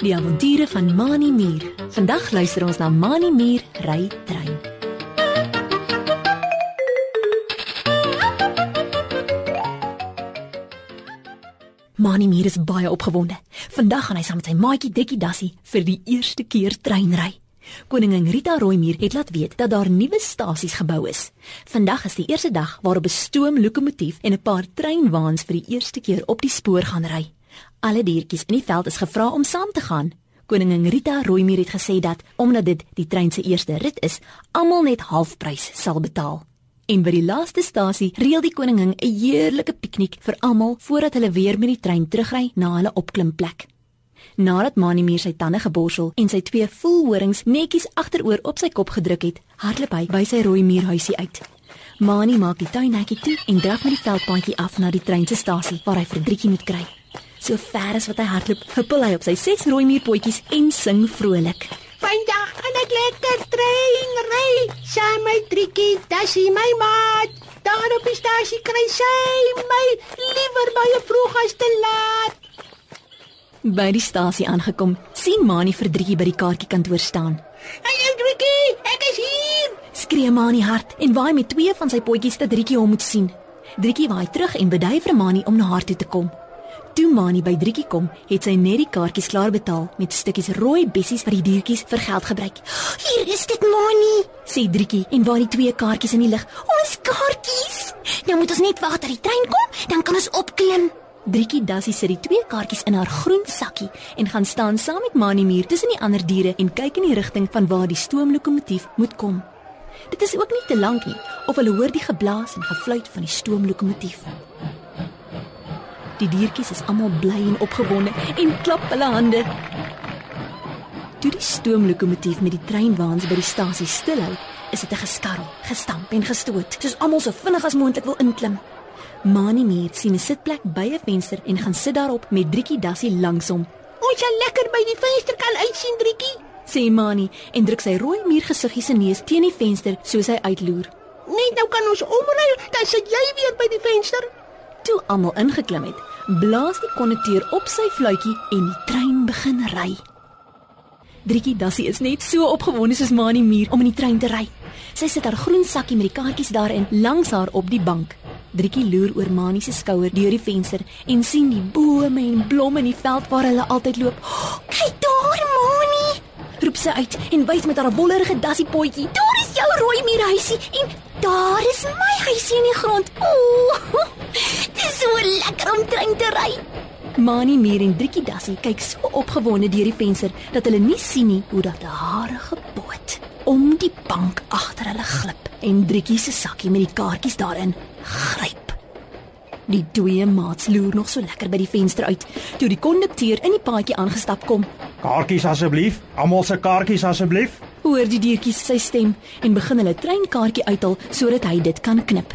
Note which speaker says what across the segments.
Speaker 1: Die avonture van Mani Mier. Vandag luister ons na Mani Mier ry trein. Mani Mier is baie opgewonde. Vandag gaan hy saam met sy maatjie Dekkie Dassie vir die eerste keer trein ry. Koningin Rita Rooimuur het laat weet dat daar nuwe stasies gebou is. Vandag is die eerste dag waarop 'n stoomlokomotief en 'n paar treinwaans vir die eerste keer op die spoor gaan ry. Alle diertjies in die veld is gevra om saam te gaan. Koningin Rita Rooimuur het gesê dat omdat dit die trein se eerste rit is, almal net halfprys sal betaal. En by die laaste stasie reël die koningin 'n heerlike piknik vir almal voordat hulle weer met die trein terugry na hulle opklimplek. Nadat Mani Mier sy tande geborsel en sy twee voelhorings netjies agteroor op sy kop gedruk het, hardloop hy by sy rooi muurhuisie uit. Mani maak die tuinhekkie toe en draf met die veldpaadjie af na die treinstasie waar hy vir Driekie moet kry. So ver as wat hy hardloop, huppel hy op sy ses rooi muurpotjies en sing vrolik.
Speaker 2: Vandag gaan ek lekker trein ry. Saam met Trikkie, hy my maat. Daar op die stasie kry sy my liewer baie vroeg as te laat.
Speaker 1: By die stasie aangekom, sien Mani vir Driekie by die kaartjiekantoor staan.
Speaker 2: Hallo Trikkie, ek is hier.
Speaker 1: Skree Mani hard en waai met twee van sy potjies dat Driekie hom moet sien. Driekie waai terug en bedui vir Mani om na haar toe te kom. Toe Mani by Driekie kom, het sy net die kaartjies klaar betaal met stukkies rooi bessies wat die diertjies vir geld gebruik.
Speaker 2: Hier is dit Moni.
Speaker 1: Sê Driekie en waai die twee kaartjies in die lug.
Speaker 2: Ons kaartjies. Nou moet ons net wag dat die trein kom, dan kan ons opklim.
Speaker 1: Driekie Dassie sit die twee kaartjies in haar groen sakkie en gaan staan saam met Mani Muur tussen die ander diere en kyk in die rigting van waar die stoomlokomotief moet kom. Dit is ook nie te lank nie of hulle hoor die geblaas en gefluit van die stoomlokomotief. Die diertjies is almal bly en opgewonde en klap hulle hande. Toe die stoomlokomotief met die treinwaans by die stasie stilhou, is dit 'n geskarrel, gestamp en gestoot, soos almal so vinnig as moontlik wil inklim. Mani Mier sien 'n sitplek by 'n venster en gaan sit daarop met Driekie Dassie langs hom.
Speaker 2: Ons sal lekker by die venster kan uitsien, Driekie.
Speaker 1: Sê Mani en druk sy rooi muurgesiggie se neus teen die venster soos hy uitloer.
Speaker 2: Net nou kan ons omry, dan sit jy weer by die venster.
Speaker 1: Toe almal ingeklim het, blaas die kondukteur op sy fluitjie en die trein begin ry. Driekie Dassie is net so opgewonde soos Mani Mier om in die trein te ry. Sy sit haar groen sakkie met die kaartjies daarin langs haar op die bank. Driekie loer oor Mani se skouer deur die venster en sien die bome en blomme in die veld waar hulle altyd loop.
Speaker 2: Oh, kyk daar, Mani!
Speaker 1: Roep sy uit en wys met haar bollerige dassie potjie.
Speaker 2: Daar is jou rooi muurhuisie en daar is my huisie in die grond. Ooh! Dit is so lekker om trein te ry.
Speaker 1: Mani Mier en Driekie Dassie kyk so opgewonde deur die venster dat hulle nie sien nie hoe dat 'n harige boot om die bank agter hulle glip en Driekie se sakkie met die kaartjies daarin gryp. Die twee maats loer nog so lekker by die venster uit toe die kondukteur in die paadjie aangestap kom.
Speaker 3: Kaartjies asseblief, almal se kaartjies asseblief.
Speaker 1: Hoor die diertjies sy stem en begin hulle treinkaartjie uithaal sodat hy dit kan knip.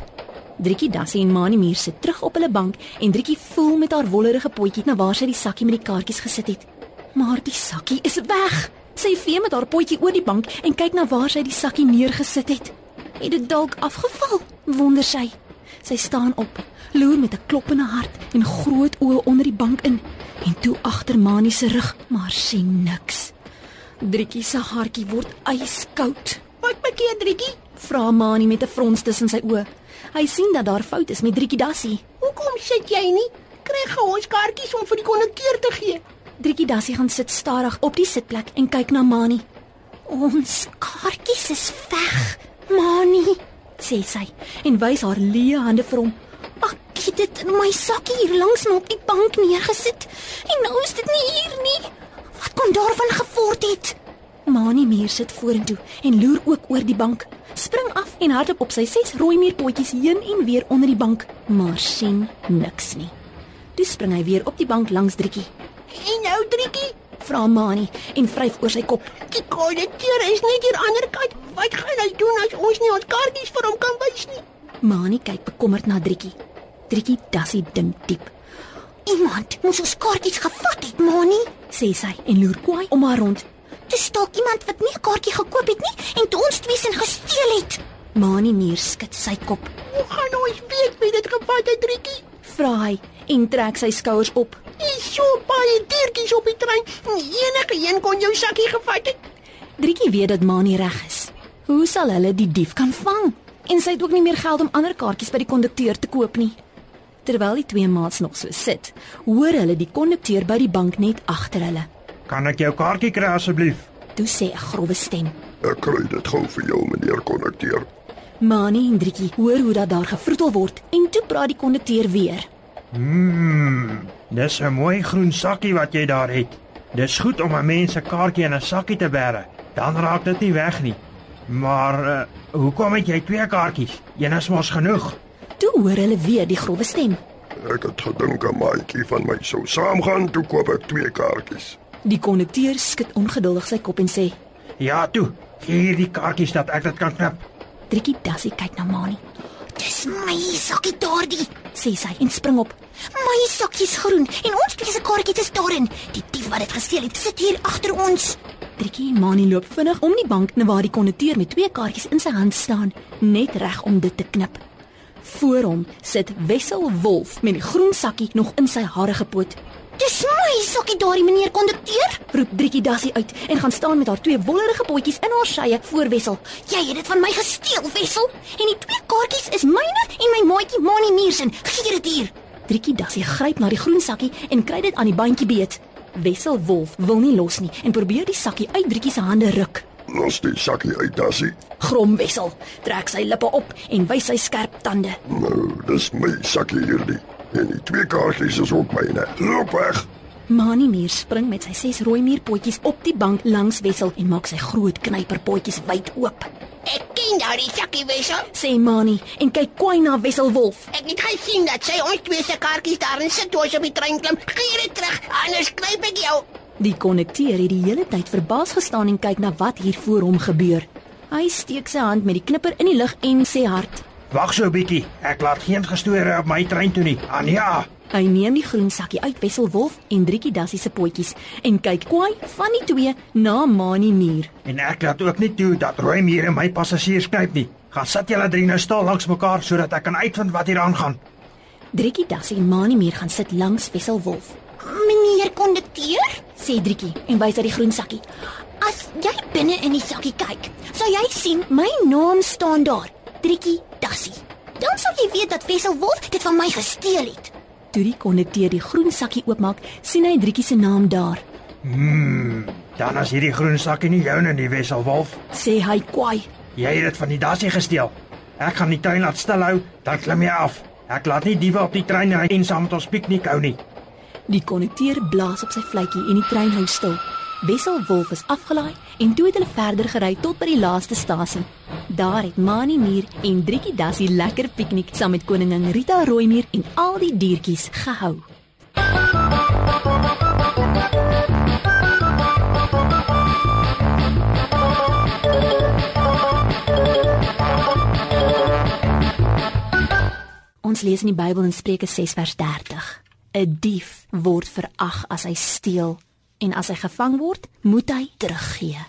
Speaker 1: Driekie Dassie en Mani Mier sit terug op hulle bank en Driekie voel met haar wollerige potjie na waar sy die sakkie met die kaartjies gesit het. Maar die sakkie is weg. Sy vee met haar potjie oor die bank en kyk na waar sy die sakkie neergesit het. Het dit dalk afgeval? Wonder sy. Sy staan op, loer met 'n kloppende hart en groot oë onder die bank in en toe agter Mani se rug, maar sien niks. Driekie se hartjie word yskoud.
Speaker 2: Wat bekeer Driekie?
Speaker 1: Vra Mani met 'n frons tussen sy oë. Hy sien dat daar fout is met Driekie Dassie.
Speaker 2: Hoekom sit jy nie? Kry gou ons kaartjies om vir die kondukteur te gee.
Speaker 1: Driekie Dassie gaan sit stadig op die sitplek en kyk na Mani.
Speaker 2: Ons kaartjies is weg, Mani,
Speaker 1: sê sy en wys haar leë hande vir hom.
Speaker 2: Ek het dit in my sakkie hier langs my op die bank neergesit en nou is dit nie hier nie. Wat kon daarvan geword het?
Speaker 1: Mani Mier sit vorentoe en loer ook oor die bank. Spring af en hardloop op sy ses rooi muurpotjies heen en weer onder die bank, maar sien niks nie. Toe spring hy weer op die bank langs Driekie.
Speaker 2: En nou Driekie,
Speaker 1: vra Mani en vryf oor sy kop.
Speaker 2: Die kondukteur is net hier ander kant. Wat gaan hy doen as ons nie ons kaartjies vir hom kan wys nie?
Speaker 1: Mani kyk bekommerd na Driekie. Driekie dassie dink diep.
Speaker 2: Iemand moes ons kaartjies gevat het, Mani,
Speaker 1: sê sy en loer kwaai om haar rond.
Speaker 2: Dis dalk iemand wat nie 'n kaartjie gekoop het nie en toe ons twee sin gesteel het.
Speaker 1: Mani Mier skud sy kop.
Speaker 2: Hoe gaan ons weet wie dit gevat het, Driekie?
Speaker 1: Vra hy en trek sy skouers op.
Speaker 2: Dis so baie diertjies op die trein. Enige een kon jou sakkie gevat het.
Speaker 1: Driekie weet dat Mani reg is. Hoe sal hulle die dief kan vang? En sy het ook nie meer geld om ander kaartjies by die kondukteur te koop nie. Terwyl die twee maats nog so sit, hoor hulle die kondukteur by die bank net agter hulle.
Speaker 3: Kan ek jou kaartjie kry asseblief?
Speaker 1: Toe sê 'n grouwe stem:
Speaker 4: Ek kry dit gou vir jou, meneer kondukteur.
Speaker 1: Mani en Driekie hoor hoe dat daar gevroetel word en toe praat die kondukteur weer.
Speaker 3: Mmm, dis 'n mooi groen sakkie wat jy daar het. Dis goed om 'n mens se kaartjie in 'n sakkie te bære. Dan raak dit nie weg nie. Maar uh, hoekom het jy twee kaartjies? Een is mos genoeg.
Speaker 1: Toe hoor hulle weer die grouwe stem.
Speaker 4: Ek het gedink 'n maatjie van my sou saamgaan toe koop ek twee kaartjies.
Speaker 1: Die kondukteur skud ongeduldig sy kop en sê:
Speaker 3: Ja, toe. Hier die kaartjies dat ek dit kan knip.
Speaker 1: Driekie Dassie kyk na Mani.
Speaker 2: Dis my sakkie daardie.
Speaker 1: Sê sy en spring op.
Speaker 2: My sakkie's groen en ons twee se kaartjies is daarin. Die dief wat dit gesteel het, sit hier agter ons.
Speaker 1: Driekie en Mani loop vinnig om die bank na waar die kondukteur met twee kaartjies in sy hand staan, net reg om dit te knip. Voor hom sit Wessel Wolf met die groen sakkie nog in sy harige poot.
Speaker 2: Dis my sakkie daardie meneer kondukteur.
Speaker 1: Roep Driekie Dassie uit en gaan staan met haar twee wollerige potjies in haar sye voor Wessel.
Speaker 2: Jy het dit van my gesteel, Wessel. En die twee kaartjies is myne en my maatjie Mani Meersen. Gee dit hier.
Speaker 1: Driekie Dassie gryp na die groen sakkie en kry dit aan die bandjie beet. Wessel Wolf wil nie los nie en probeer die sakkie uit Driekie se hande ruk.
Speaker 4: Los die sakkie uit, Dassie.
Speaker 1: Grom Wessel, trek sy lippe op en wys sy skerp tande.
Speaker 4: Nou, dis my sakkie hierdie. En die twee kaartjies is ook myne. Loop weg.
Speaker 1: Mani Muur spring met sy ses rooi muurpotjies op die bank langs Wessel en maak sy groot knyperpotjies wyd oop.
Speaker 2: Ek ken daardie sakkie, Wessel.
Speaker 1: Sê Mani en kyk kwai na Wessel Wolf.
Speaker 2: Ek het gesien dat sy ons twee se kaartjies daarin sit toe ons op die trein klim. Gee dit terug, anders knyp ek jou.
Speaker 1: Die konnekteur het die hele tyd verbaas gestaan en kyk na wat hier voor hom gebeur. Hy steek sy hand met die knipper in die lug en sê hard:
Speaker 3: Wag so 'n bietjie. Ek laat geen gestore op my trein toe nie. Anja,
Speaker 1: Hy neem die groen sakkie uit Wessel Wolf en Driekie Dassie se potjies en kyk kwai van die twee na Mani Muur.
Speaker 3: en ek laat ook nie toe dat rooi miere my passasiers knyp nie. Gaan sit julle drie nou stil langs mekaar sodat ek kan uitvind wat hier aangaan.
Speaker 1: Driekie Dassie en Mani Muur gaan sit langs Wessel Wolf.
Speaker 2: Meneer kondukteur,
Speaker 1: Sê Driekie en wys uit die groen sakkie.
Speaker 2: as jy binne in die sakkie kyk, sal jy sien my naam staan daar. Driekie Dassie. Dan sal jy weet dat Wessel Wolf dit van my gesteel het.
Speaker 1: Toe die konnekteur die groen sakkie oopmaak, sien hy Driekie se naam daar.
Speaker 3: Dan as hierdie groen sakkie nie joune nie, Wesselwolf.
Speaker 1: Sê hy kwai.
Speaker 3: Jy het dit van die dassie gesteel. Ek gaan die tuin laat stilhou, dan klim jy af. Ek laat nie diewe op die trein ry en saam met ons piknik hou nie.
Speaker 1: Die konnekteur blaas op sy fluitjie en die trein hou stil. Wessel Wolf is afgelaai en toe het hulle verder gery tot by die laaste stasie. Daar het Mani Muur en Driekie Dassie lekker piknik saam met koningin Rita Rooimuur en al die diertjies gehou. Ons lees in die Bybel in Spreuke 6 vers 30. 'n Dief word verag as hy steel en as hy gevang word, moet hy teruggee.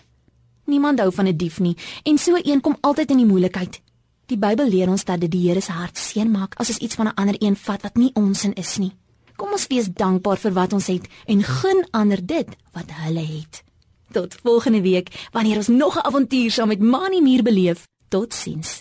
Speaker 1: Niemand hou van 'n dief nie en so een kom altyd in die moeilikheid. Die Bybel leer ons dat dit die Here se hart seën maak as ons iets van 'n ander een vat wat nie ons in is nie. Kom ons wees dankbaar vir wat ons het en gun ander dit wat hulle het. Tot volgende week wanneer ons nog 'n avontuur saam met Mani Muur beleef. Totsiens.